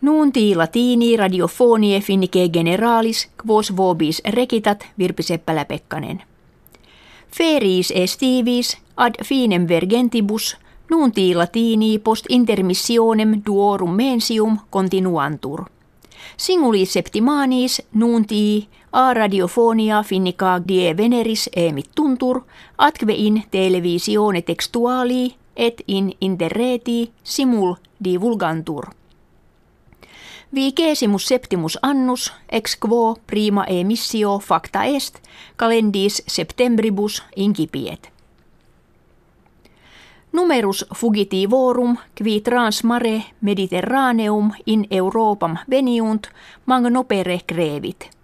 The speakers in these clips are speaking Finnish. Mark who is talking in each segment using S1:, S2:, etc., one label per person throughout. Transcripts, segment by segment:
S1: Nunti latini radiofonie finnike generalis quos vobis recitat Virpi Seppälä-Pekkanen. Feris estivis ad finem vergentibus nunti latini post intermissionem duorum mensium continuantur. Singuli septimanis nuntii a radiofonia finnica die veneris emit tuntur atque in televisione textuali et in interreti simul divulgantur. Vigesimus septimus annus ex quo prima emissio facta est calendis septembribus incipiet. Numerus fugitivorum qui trans mare mediterraneum in Europam veniunt magnopere crevit.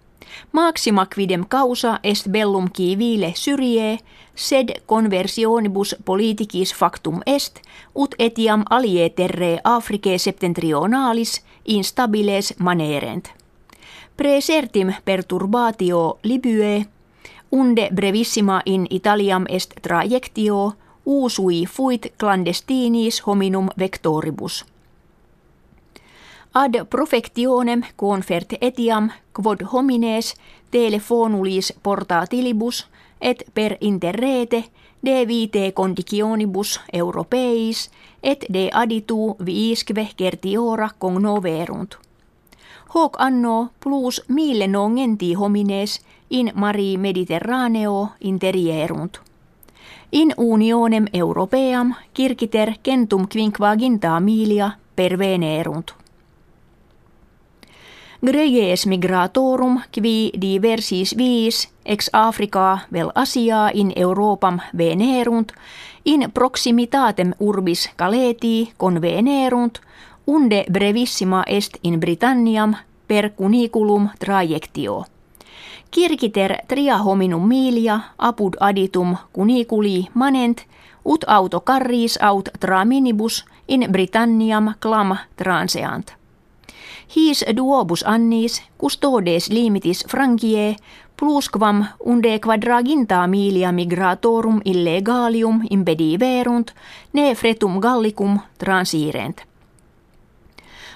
S1: Maxima quidem causa est bellum civile syrie, sed conversionibus politicis factum est, ut etiam alie terre Africae septentrionalis instabiles manerent. Presertim perturbatio Libye, unde brevissima in Italiam est trajectio, uusui fuit clandestinis hominum vectoribus. Ad profectionem confert etiam quod homines telefonulis portatilibus et per interrete de vite conditionibus europeis et de aditu viisque certiora cognoverunt. Hoc anno plus mille nongenti homines in mari mediterraneo interierunt. In unionem europeam kirkiter centum quinquaginta milia pervenerunt. Greges migratorum qui diversis vis ex Africa vel Asiaa in Europam venerunt, in proximitatem urbis Caleti convenerunt, unde brevissima est in Britanniam per cuniculum trajectio. Kirkiter tria hominum milia apud aditum cuniculi manent, ut auto carris aut traminibus in Britanniam clam transeant. His duobus annis custodes limitis frankie plusquam unde quadraginta milia migratorum illegalium impediverunt ne fretum gallicum transirent.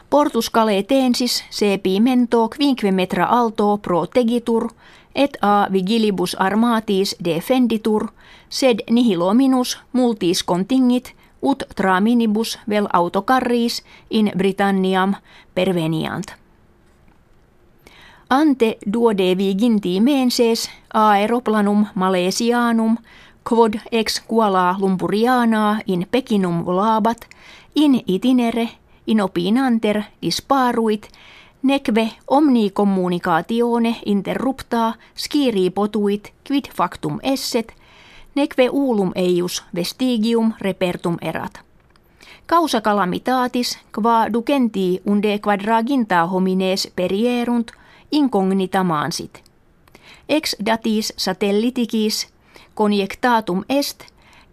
S1: Portus caletensis sepi mento quinque metra alto protegitur et a vigilibus armatis defenditur sed nihilo minus multis contingit ut traminibus vel autocarris in Britanniam perveniant. Ante duode viginti menses aeroplanum Malesianum quod ex Kuala Lumpuriana in Pekinum volabat in itinere in opinanter disparuit neque omni communicatione interrupta sciri potuit quid factum esset neque ulum eius vestigium repertum erat. Causa calamitatis qua ducenti unde quadraginta homines perierunt incognita mansit. Ex datis satelliticis conjectatum est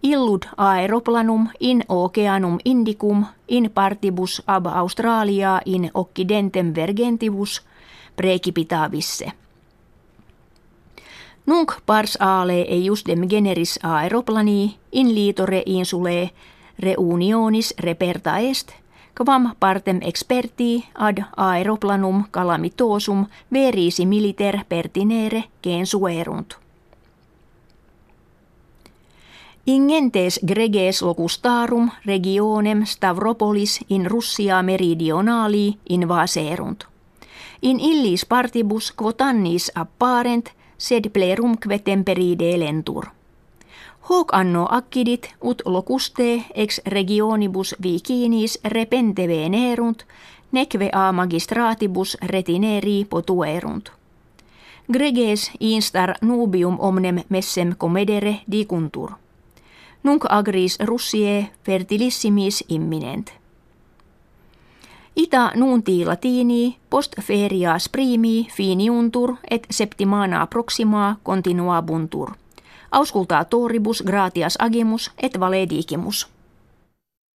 S1: illud aeroplanum in oceanum indicum in partibus ab Australia in occidentem vergentibus precipitavisse. Nunc pars ale eiusdem generis aeroplani in litore insulae reunionis reperta est, partem experti ad aeroplanum calamitosum verisi militer pertinere gensuerunt. Ingentes greges locustarum regionem Stavropolis in Russia meridionali invaserunt. In illis partibus quotannis apparent sed plerumque temperi delentur. Hoc anno accidit ut locuste ex regionibus vicinis repente venerunt, neque a magistratibus retineri potuerunt. Greges instar nubium omnem messem comedere dicuntur. Nunc agris Russie fertilissimis imminent. Ita nunti latini post ferias primi finiuntur et septimana proxima continua buntur. Auscultaa toribus gratias agimus et valedigimus.